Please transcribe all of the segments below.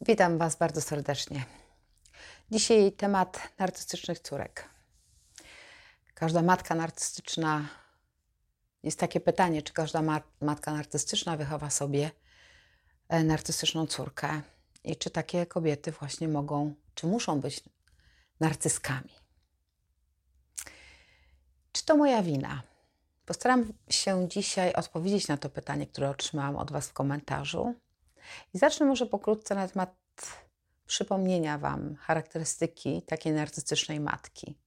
Witam Was bardzo serdecznie. Dzisiaj temat narcystycznych córek. Każda matka narcystyczna, jest takie pytanie, czy każda matka narcystyczna wychowa sobie e, narcystyczną córkę i czy takie kobiety właśnie mogą, czy muszą być narcyskami. Czy to moja wina? Postaram się dzisiaj odpowiedzieć na to pytanie, które otrzymałam od Was w komentarzu. I zacznę może pokrótce na temat przypomnienia Wam charakterystyki takiej narcystycznej matki.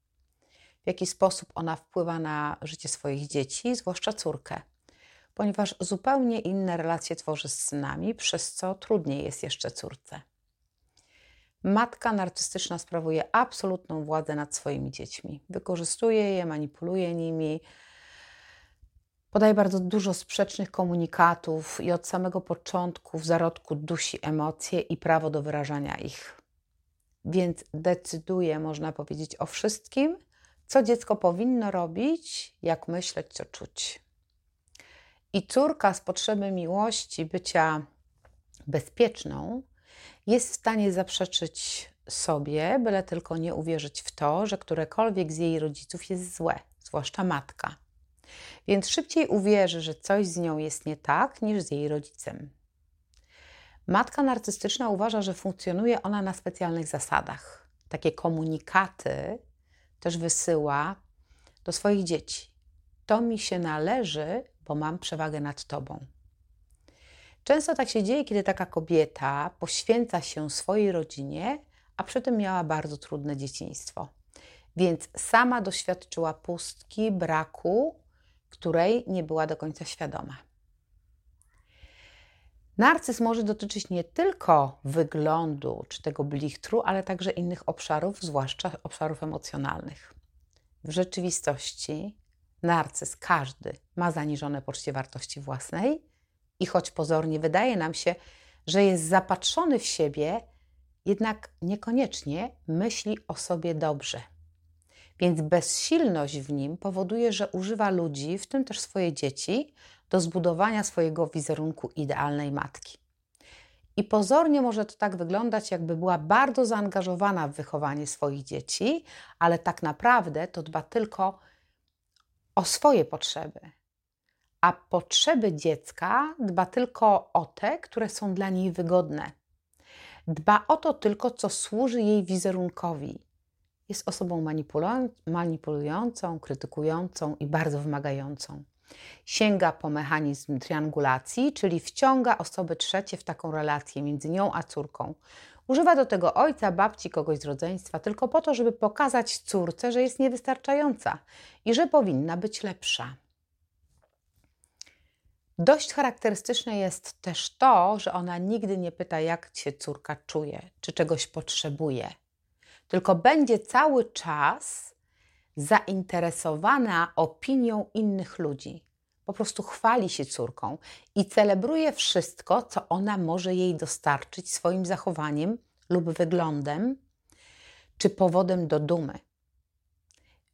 W jaki sposób ona wpływa na życie swoich dzieci, zwłaszcza córkę, ponieważ zupełnie inne relacje tworzy z synami, przez co trudniej jest jeszcze córce. Matka narcystyczna sprawuje absolutną władzę nad swoimi dziećmi. Wykorzystuje je, manipuluje nimi, podaje bardzo dużo sprzecznych komunikatów i od samego początku w zarodku dusi emocje i prawo do wyrażania ich. Więc decyduje, można powiedzieć, o wszystkim, co dziecko powinno robić, jak myśleć, co czuć. I córka z potrzeby miłości, bycia bezpieczną, jest w stanie zaprzeczyć sobie, byle tylko nie uwierzyć w to, że którekolwiek z jej rodziców jest złe, zwłaszcza matka. Więc szybciej uwierzy, że coś z nią jest nie tak, niż z jej rodzicem. Matka narcystyczna uważa, że funkcjonuje ona na specjalnych zasadach. Takie komunikaty też wysyła do swoich dzieci. To mi się należy, bo mam przewagę nad tobą. Często tak się dzieje, kiedy taka kobieta poświęca się swojej rodzinie, a przy tym miała bardzo trudne dzieciństwo. Więc sama doświadczyła pustki, braku, której nie była do końca świadoma. Narcyz może dotyczyć nie tylko wyglądu czy tego blichtru, ale także innych obszarów, zwłaszcza obszarów emocjonalnych. W rzeczywistości narcyz każdy ma zaniżone poczucie wartości własnej i choć pozornie wydaje nam się, że jest zapatrzony w siebie, jednak niekoniecznie myśli o sobie dobrze. Więc bezsilność w nim powoduje, że używa ludzi, w tym też swoje dzieci, do zbudowania swojego wizerunku idealnej matki. I pozornie może to tak wyglądać, jakby była bardzo zaangażowana w wychowanie swoich dzieci, ale tak naprawdę to dba tylko o swoje potrzeby. A potrzeby dziecka dba tylko o te, które są dla niej wygodne. Dba o to tylko, co służy jej wizerunkowi jest osobą manipulującą, krytykującą i bardzo wymagającą. Sięga po mechanizm triangulacji, czyli wciąga osoby trzecie w taką relację między nią a córką. Używa do tego ojca, babci, kogoś z rodzeństwa, tylko po to, żeby pokazać córce, że jest niewystarczająca i że powinna być lepsza. Dość charakterystyczne jest też to, że ona nigdy nie pyta, jak się córka czuje, czy czegoś potrzebuje tylko będzie cały czas zainteresowana opinią innych ludzi. Po prostu chwali się córką i celebruje wszystko, co ona może jej dostarczyć swoim zachowaniem lub wyglądem, czy powodem do dumy.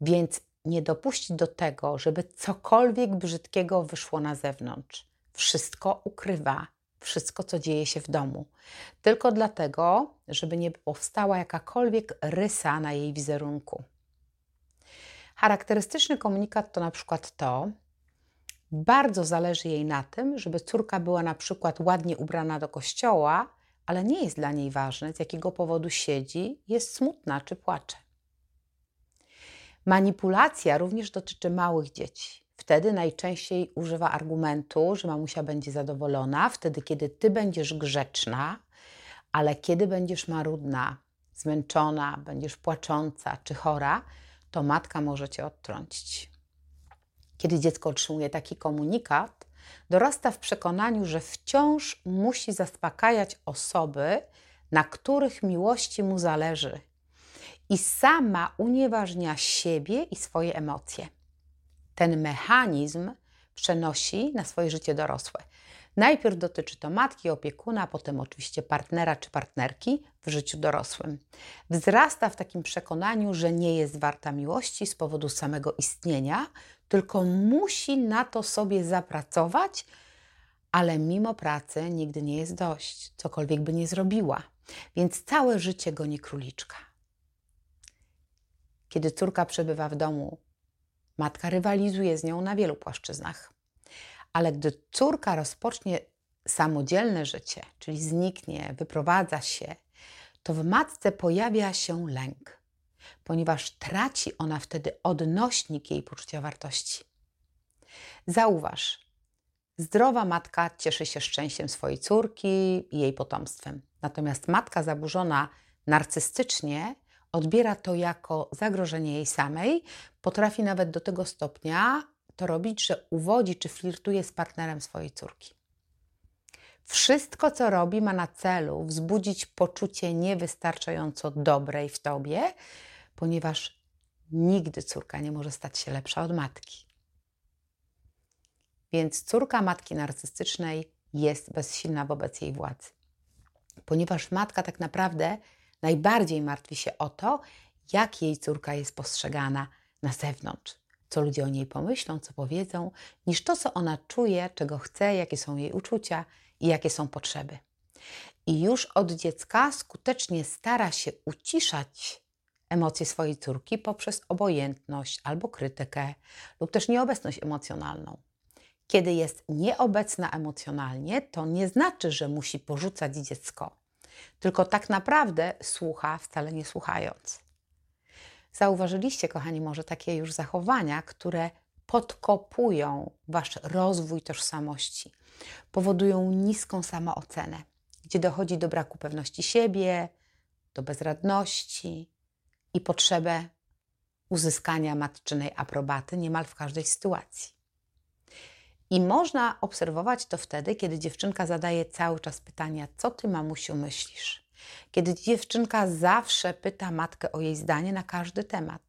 Więc nie dopuścić do tego, żeby cokolwiek brzydkiego wyszło na zewnątrz. Wszystko ukrywa, wszystko, co dzieje się w domu. Tylko dlatego, żeby nie powstała jakakolwiek rysa na jej wizerunku. Charakterystyczny komunikat to na przykład to, bardzo zależy jej na tym, żeby córka była na przykład ładnie ubrana do kościoła, ale nie jest dla niej ważne, z jakiego powodu siedzi, jest smutna czy płacze. Manipulacja również dotyczy małych dzieci. Wtedy najczęściej używa argumentu, że mamusia będzie zadowolona, wtedy kiedy ty będziesz grzeczna, ale kiedy będziesz marudna, zmęczona, będziesz płacząca czy chora, to matka może cię odtrącić. Kiedy dziecko otrzymuje taki komunikat, dorasta w przekonaniu, że wciąż musi zaspokajać osoby, na których miłości mu zależy, i sama unieważnia siebie i swoje emocje. Ten mechanizm przenosi na swoje życie dorosłe. Najpierw dotyczy to matki, opiekuna, a potem oczywiście partnera czy partnerki w życiu dorosłym. Wzrasta w takim przekonaniu, że nie jest warta miłości z powodu samego istnienia, tylko musi na to sobie zapracować, ale mimo pracy nigdy nie jest dość, cokolwiek by nie zrobiła, więc całe życie goni króliczka. Kiedy córka przebywa w domu, matka rywalizuje z nią na wielu płaszczyznach. Ale gdy córka rozpocznie samodzielne życie, czyli zniknie, wyprowadza się, to w matce pojawia się lęk, ponieważ traci ona wtedy odnośnik jej poczucia wartości. Zauważ, zdrowa matka cieszy się szczęściem swojej córki i jej potomstwem. Natomiast matka zaburzona narcystycznie odbiera to jako zagrożenie jej samej, potrafi nawet do tego stopnia to robić, że uwodzi czy flirtuje z partnerem swojej córki. Wszystko, co robi, ma na celu wzbudzić poczucie niewystarczająco dobrej w tobie, ponieważ nigdy córka nie może stać się lepsza od matki. Więc córka matki narcystycznej jest bezsilna wobec jej władzy, ponieważ matka tak naprawdę najbardziej martwi się o to, jak jej córka jest postrzegana na zewnątrz, co ludzie o niej pomyślą, co powiedzą, niż to, co ona czuje, czego chce, jakie są jej uczucia i jakie są potrzeby. I już od dziecka skutecznie stara się uciszać emocje swojej córki poprzez obojętność albo krytykę lub też nieobecność emocjonalną. Kiedy jest nieobecna emocjonalnie, to nie znaczy, że musi porzucać dziecko, tylko tak naprawdę słucha, wcale nie słuchając. Zauważyliście, kochani, może takie już zachowania, które podkopują wasz rozwój tożsamości, powodują niską samoocenę, gdzie dochodzi do braku pewności siebie, do bezradności i potrzebę uzyskania matczynej aprobaty niemal w każdej sytuacji. I można obserwować to wtedy, kiedy dziewczynka zadaje cały czas pytania: Co ty, mamusiu, myślisz? Kiedy dziewczynka zawsze pyta matkę o jej zdanie na każdy temat.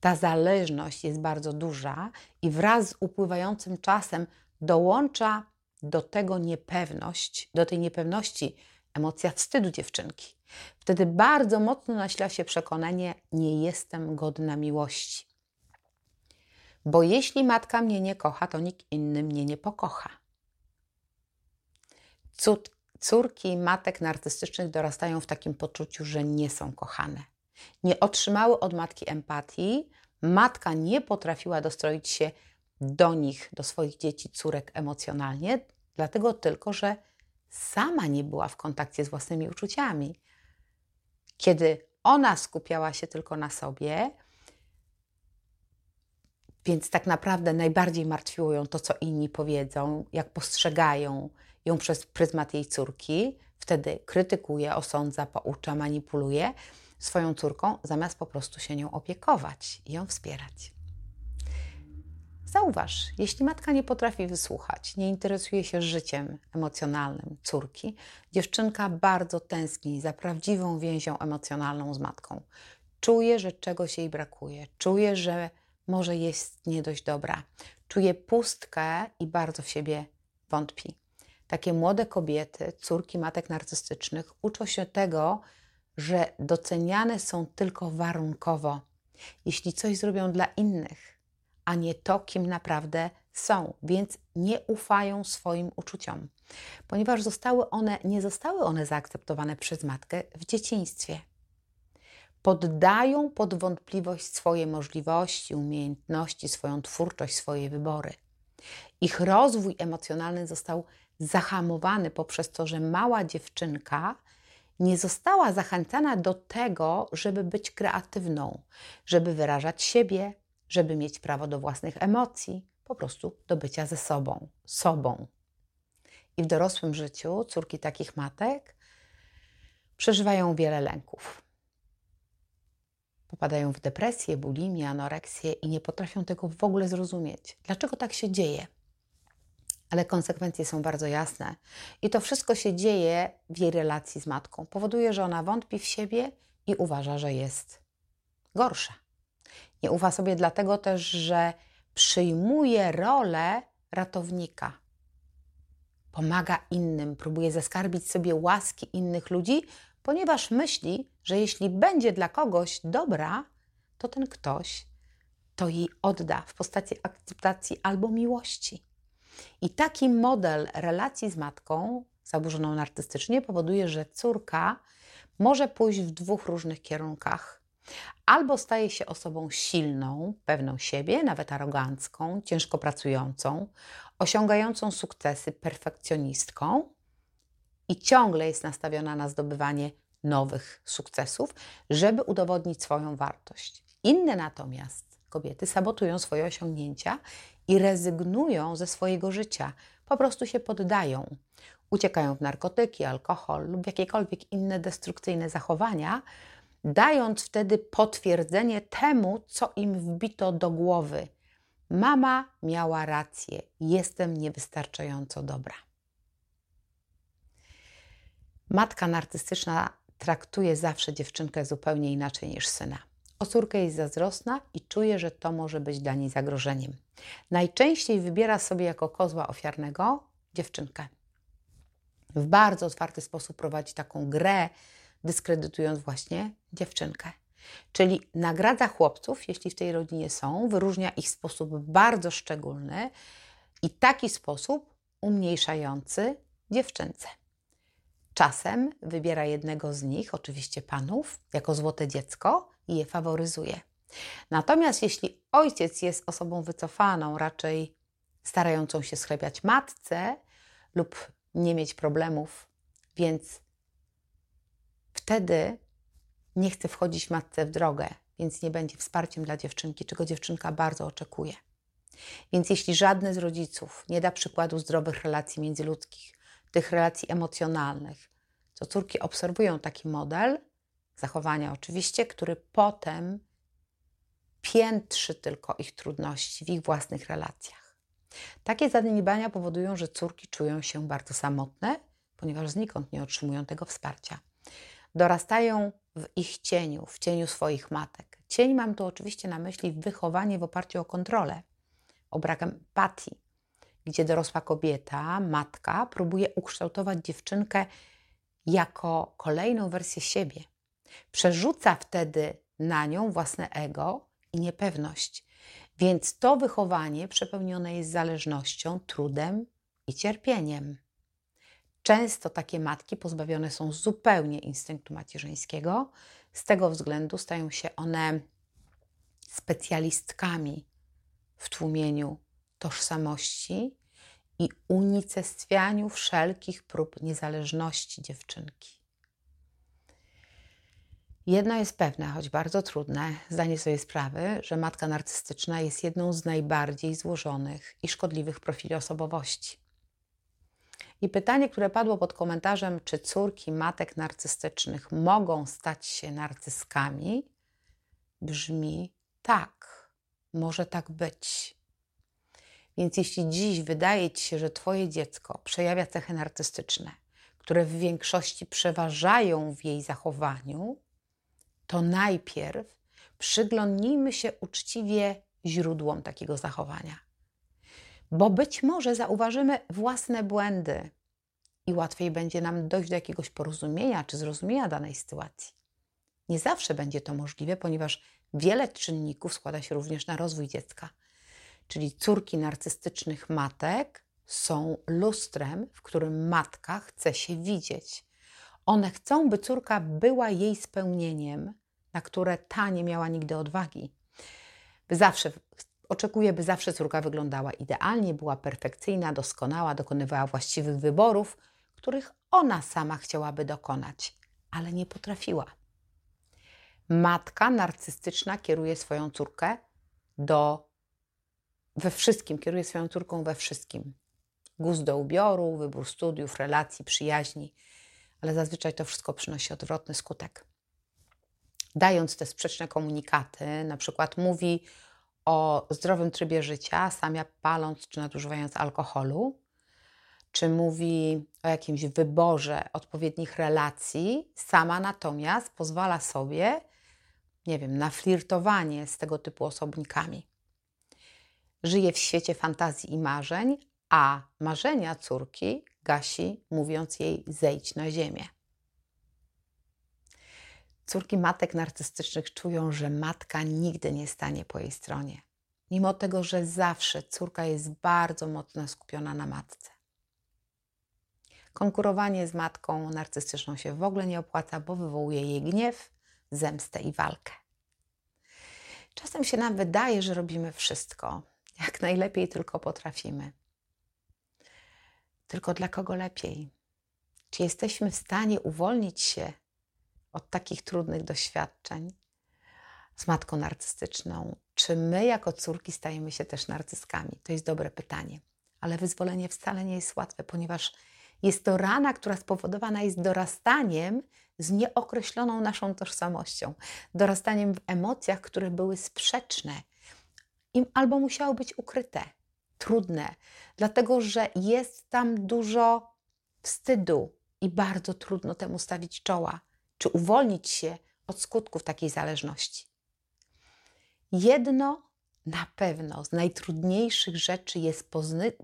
Ta zależność jest bardzo duża i wraz z upływającym czasem dołącza do tego niepewność, do tej niepewności emocja wstydu dziewczynki. Wtedy bardzo mocno nasila się przekonanie: nie jestem godna miłości. Bo jeśli matka mnie nie kocha, to nikt inny mnie nie pokocha. Cud, córki matek narcystycznych dorastają w takim poczuciu, że nie są kochane. Nie otrzymały od matki empatii, matka nie potrafiła dostroić się do nich, do swoich dzieci, córek emocjonalnie, dlatego tylko, że sama nie była w kontakcie z własnymi uczuciami. Kiedy ona skupiała się tylko na sobie, więc tak naprawdę najbardziej martwiło ją to, co inni powiedzą, jak postrzegają ją przez pryzmat jej córki. Wtedy krytykuje, osądza, poucza, manipuluje swoją córką, zamiast po prostu się nią opiekować i ją wspierać. Zauważ, jeśli matka nie potrafi wysłuchać, nie interesuje się życiem emocjonalnym córki, dziewczynka bardzo tęskni za prawdziwą więzią emocjonalną z matką. Czuje, że czegoś jej brakuje, czuje, że może jest nie dość dobra. Czuje pustkę i bardzo w siebie wątpi. Takie młode kobiety, córki matek narcystycznych, uczą się tego, że doceniane są tylko warunkowo, jeśli coś zrobią dla innych, a nie to, kim naprawdę są, więc nie ufają swoim uczuciom, ponieważ zostały one, nie zostały one zaakceptowane przez matkę w dzieciństwie poddają pod wątpliwość swoje możliwości, umiejętności, swoją twórczość, swoje wybory. Ich rozwój emocjonalny został zahamowany poprzez to, że mała dziewczynka nie została zachęcana do tego, żeby być kreatywną, żeby wyrażać siebie, żeby mieć prawo do własnych emocji, po prostu do bycia ze sobą, sobą. I w dorosłym życiu córki takich matek przeżywają wiele lęków popadają w depresję, bulimię, anoreksję i nie potrafią tego w ogóle zrozumieć. Dlaczego tak się dzieje? ale konsekwencje są bardzo jasne. I to wszystko się dzieje w jej relacji z matką. Powoduje, że ona wątpi w siebie i uważa, że jest gorsza. Nie ufa sobie dlatego też, że przyjmuje rolę ratownika. Pomaga innym, próbuje zaskarbić sobie łaski innych ludzi, ponieważ myśli, że jeśli będzie dla kogoś dobra, to ten ktoś to jej odda w postaci akceptacji albo miłości. I taki model relacji z matką, zaburzoną narcystycznie, powoduje, że córka może pójść w dwóch różnych kierunkach. Albo staje się osobą silną, pewną siebie, nawet arogancką, ciężko pracującą, osiągającą sukcesy, perfekcjonistką i ciągle jest nastawiona na zdobywanie nowych sukcesów, żeby udowodnić swoją wartość. Inne natomiast kobiety sabotują swoje osiągnięcia i rezygnują ze swojego życia, po prostu się poddają. Uciekają w narkotyki, alkohol lub jakiekolwiek inne destrukcyjne zachowania, dając wtedy potwierdzenie temu, co im wbito do głowy. Mama miała rację, jestem niewystarczająco dobra. Matka narcystyczna traktuje zawsze dziewczynkę zupełnie inaczej niż syna. O córkę jest zazdrosna i czuje, że to może być dla niej zagrożeniem. Najczęściej wybiera sobie jako kozła ofiarnego dziewczynkę. W bardzo otwarty sposób prowadzi taką grę, dyskredytując właśnie dziewczynkę. Czyli nagradza chłopców, jeśli w tej rodzinie są, wyróżnia ich w sposób bardzo szczególny i taki sposób umniejszający dziewczynce. Czasem wybiera jednego z nich, oczywiście panów, jako złote dziecko i je faworyzuje. Natomiast jeśli ojciec jest osobą wycofaną, raczej starającą się schlebiać matce lub nie mieć problemów, więc wtedy nie chce wchodzić matce w drogę, więc nie będzie wsparciem dla dziewczynki, czego dziewczynka bardzo oczekuje. Więc jeśli żadny z rodziców nie da przykładu zdrowych relacji międzyludzkich, tych relacji emocjonalnych, to córki obserwują taki model zachowania, oczywiście, który potem piętrzy tylko ich trudności w ich własnych relacjach. Takie zaniedbania powodują, że córki czują się bardzo samotne, ponieważ znikąd nie otrzymują tego wsparcia. Dorastają w ich cieniu, w cieniu swoich matek. Cień mam tu oczywiście na myśli wychowanie w oparciu o kontrolę, o brak empatii, gdzie dorosła kobieta, matka, próbuje ukształtować dziewczynkę jako kolejną wersję siebie. Przerzuca wtedy na nią własne ego i niepewność. Więc to wychowanie przepełnione jest zależnością, trudem i cierpieniem. Często takie matki pozbawione są zupełnie instynktu macierzyńskiego. Z tego względu stają się one specjalistkami w tłumieniu tożsamości i unicestwianiu wszelkich prób niezależności dziewczynki. Jedno jest pewne, choć bardzo trudne, zdanie sobie sprawy, że matka narcystyczna jest jedną z najbardziej złożonych i szkodliwych profili osobowości. I pytanie, które padło pod komentarzem, czy córki matek narcystycznych mogą stać się narcyskami, brzmi tak, może tak być. Więc jeśli dziś wydaje ci się, że twoje dziecko przejawia cechy narcystyczne, które w większości przeważają w jej zachowaniu, to najpierw przyglądnijmy się uczciwie źródłom takiego zachowania. Bo być może zauważymy własne błędy i łatwiej będzie nam dojść do jakiegoś porozumienia czy zrozumienia danej sytuacji. Nie zawsze będzie to możliwe, ponieważ wiele czynników składa się również na rozwój dziecka. Czyli córki narcystycznych matek są lustrem, w którym matka chce się widzieć. One chcą, by córka była jej spełnieniem, na które ta nie miała nigdy odwagi. By zawsze oczekuje, by zawsze córka wyglądała idealnie, była perfekcyjna, doskonała, dokonywała właściwych wyborów, których ona sama chciałaby dokonać, ale nie potrafiła. Matka narcystyczna kieruje swoją córkę do we wszystkim, kieruje swoją córką we wszystkim. Gust do ubioru, wybór studiów, relacji, przyjaźni, ale zazwyczaj to wszystko przynosi odwrotny skutek. Dając te sprzeczne komunikaty, na przykład mówi o zdrowym trybie życia, samia paląc czy nadużywając alkoholu, czy mówi o jakimś wyborze odpowiednich relacji, sama natomiast pozwala sobie, nie wiem, na flirtowanie z tego typu osobnikami. Żyje w świecie fantazji i marzeń, a marzenia córki gasi, mówiąc jej: zejdź na ziemię. Córki matek narcystycznych czują, że matka nigdy nie stanie po jej stronie, mimo tego, że zawsze córka jest bardzo mocno skupiona na matce. Konkurowanie z matką narcystyczną się w ogóle nie opłaca, bo wywołuje jej gniew, zemstę i walkę. Czasem się nam wydaje, że robimy wszystko, jak najlepiej tylko potrafimy. Tylko dla kogo lepiej? Czy jesteśmy w stanie uwolnić się od takich trudnych doświadczeń z matką narcystyczną? Czy my jako córki stajemy się też narcyskami? To jest dobre pytanie. Ale wyzwolenie wcale nie jest łatwe, ponieważ jest to rana, która spowodowana jest dorastaniem z nieokreśloną naszą tożsamością, dorastaniem w emocjach, które były sprzeczne im albo musiały być ukryte, trudne, dlatego że jest tam dużo wstydu i bardzo trudno temu stawić czoła, czy uwolnić się od skutków takiej zależności. Jedno na pewno z najtrudniejszych rzeczy jest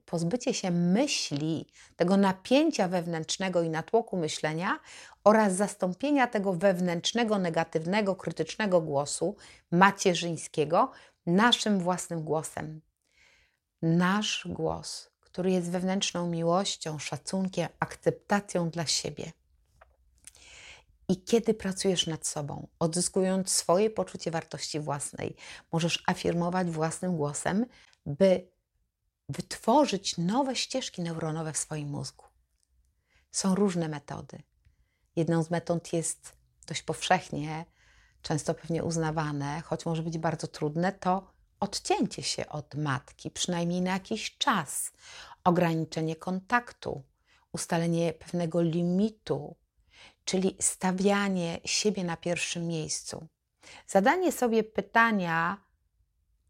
pozbycie się myśli, tego napięcia wewnętrznego i natłoku myślenia oraz zastąpienia tego wewnętrznego, negatywnego, krytycznego głosu macierzyńskiego naszym własnym głosem. Nasz głos, który jest wewnętrzną miłością, szacunkiem, akceptacją dla siebie. I kiedy pracujesz nad sobą, odzyskując swoje poczucie wartości własnej, możesz afirmować własnym głosem, by wytworzyć nowe ścieżki neuronowe w swoim mózgu. Są różne metody. Jedną z metod jest dość powszechnie, często pewnie uznawane, choć może być bardzo trudne, to odcięcie się od matki, przynajmniej na jakiś czas, ograniczenie kontaktu, ustalenie pewnego limitu, czyli stawianie siebie na pierwszym miejscu. Zadanie sobie pytania,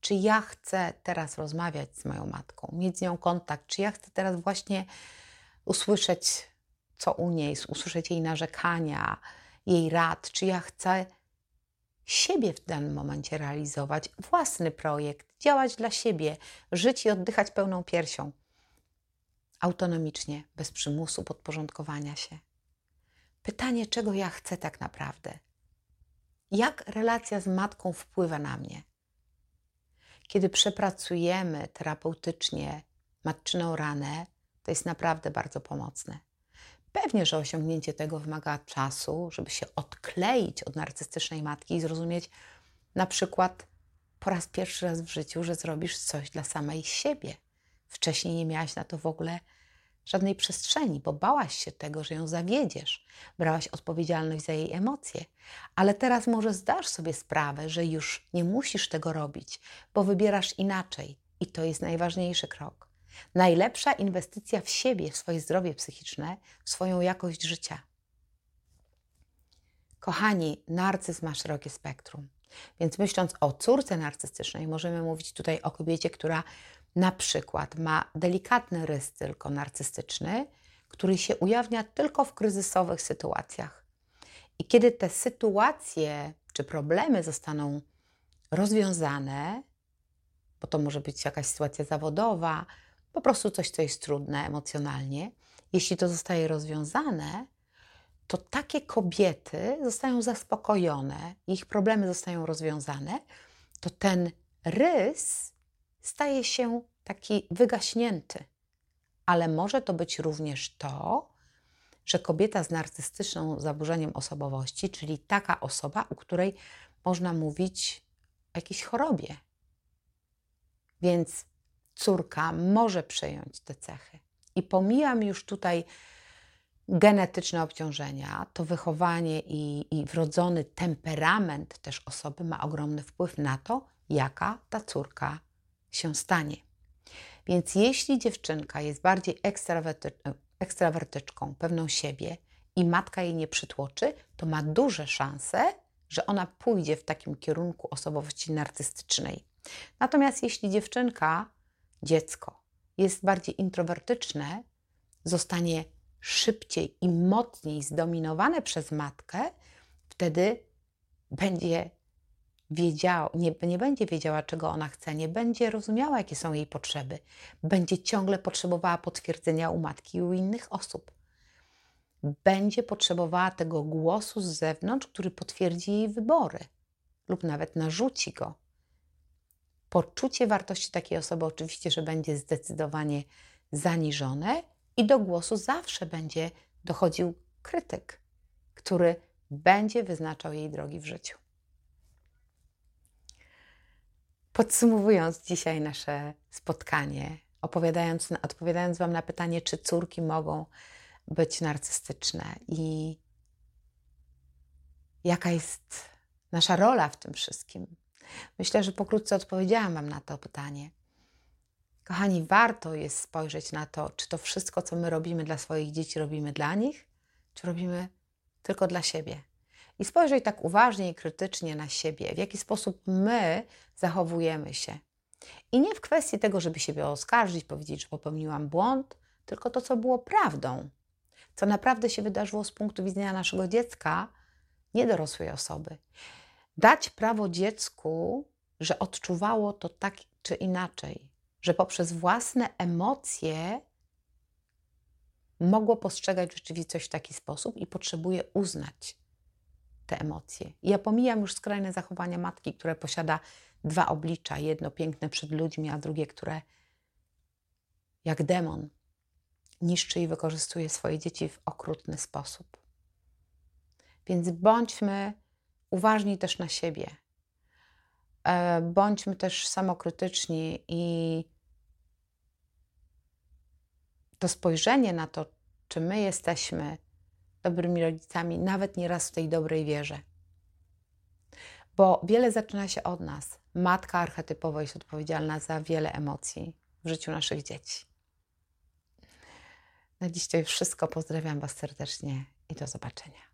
czy ja chcę teraz rozmawiać z moją matką, mieć z nią kontakt, czy ja chcę teraz właśnie usłyszeć, co u niej, usłyszeć jej narzekania, jej rad, czy ja chcę siebie w danym momencie realizować, własny projekt, działać dla siebie, żyć i oddychać pełną piersią, autonomicznie, bez przymusu podporządkowania się. Pytanie, czego ja chcę tak naprawdę? Jak relacja z matką wpływa na mnie? Kiedy przepracujemy terapeutycznie matczyną ranę, to jest naprawdę bardzo pomocne. Pewnie, że osiągnięcie tego wymaga czasu, żeby się odkleić od narcystycznej matki i zrozumieć na przykład po raz pierwszy raz w życiu, że zrobisz coś dla samej siebie. Wcześniej nie miałaś na to w ogóle żadnej przestrzeni, bo bałaś się tego, że ją zawiedziesz, brałaś odpowiedzialność za jej emocje, ale teraz może zdasz sobie sprawę, że już nie musisz tego robić, bo wybierasz inaczej i to jest najważniejszy krok. Najlepsza inwestycja w siebie, w swoje zdrowie psychiczne, w swoją jakość życia. Kochani, narcyzm ma szerokie spektrum. Więc myśląc o córce narcystycznej, możemy mówić tutaj o kobiecie, która na przykład ma delikatny rys tylko narcystyczny, który się ujawnia tylko w kryzysowych sytuacjach. I kiedy te sytuacje czy problemy zostaną rozwiązane, bo to może być jakaś sytuacja zawodowa, po prostu coś, co jest trudne emocjonalnie, jeśli to zostaje rozwiązane, to takie kobiety zostają zaspokojone, ich problemy zostają rozwiązane, to ten rys staje się taki wygaśnięty. Ale może to być również to, że kobieta z narcystyczną zaburzeniem osobowości, czyli taka osoba, u której można mówić o jakiejś chorobie. Więc córka może przejąć te cechy. I pomijam już tutaj genetyczne obciążenia, to wychowanie i, i wrodzony temperament też osoby ma ogromny wpływ na to, jaka ta córka się stanie. Więc jeśli dziewczynka jest bardziej ekstrawerty, ekstrawertyczką, pewną siebie i matka jej nie przytłoczy, to ma duże szanse, że ona pójdzie w takim kierunku osobowości narcystycznej. Natomiast jeśli dziewczynka, dziecko jest bardziej introwertyczne zostanie szybciej i mocniej zdominowane przez matkę, wtedy będzie wiedziała, nie, nie będzie wiedziała, czego ona chce, nie będzie rozumiała, jakie są jej potrzeby, będzie ciągle potrzebowała potwierdzenia u matki i u innych osób. Będzie potrzebowała tego głosu z zewnątrz, który potwierdzi jej wybory lub nawet narzuci go. Poczucie wartości takiej osoby oczywiście, że będzie zdecydowanie zaniżone i do głosu zawsze będzie dochodził krytyk, który będzie wyznaczał jej drogi w życiu. Podsumowując dzisiaj nasze spotkanie, opowiadając, odpowiadając Wam na pytanie, czy córki mogą być narcystyczne i jaka jest nasza rola w tym wszystkim. Myślę, że pokrótce odpowiedziałam Wam na to pytanie. Kochani, warto jest spojrzeć na to, czy to wszystko, co my robimy dla swoich dzieci, robimy dla nich, czy robimy tylko dla siebie i spojrzeć tak uważnie i krytycznie na siebie, w jaki sposób my zachowujemy się. I nie w kwestii tego, żeby siebie oskarżyć, powiedzieć, że popełniłam błąd, tylko to, co było prawdą, co naprawdę się wydarzyło z punktu widzenia naszego dziecka, nie dorosłej osoby. Dać prawo dziecku, że odczuwało to tak czy inaczej, że poprzez własne emocje mogło postrzegać rzeczywistość w taki sposób i potrzebuje uznać te emocje. Ja pomijam już skrajne zachowania matki, które posiada dwa oblicza: jedno piękne przed ludźmi, a drugie, które jak demon niszczy i wykorzystuje swoje dzieci w okrutny sposób. Więc bądźmy uważni też na siebie. E, bądźmy też samokrytyczni i to spojrzenie na to, czy my jesteśmy dobrymi rodzicami, nawet nieraz w tej dobrej wierze. Bo wiele zaczyna się od nas. Matka archetypowo jest odpowiedzialna za wiele emocji w życiu naszych dzieci. Na dziś to już wszystko. Pozdrawiam Was serdecznie i do zobaczenia.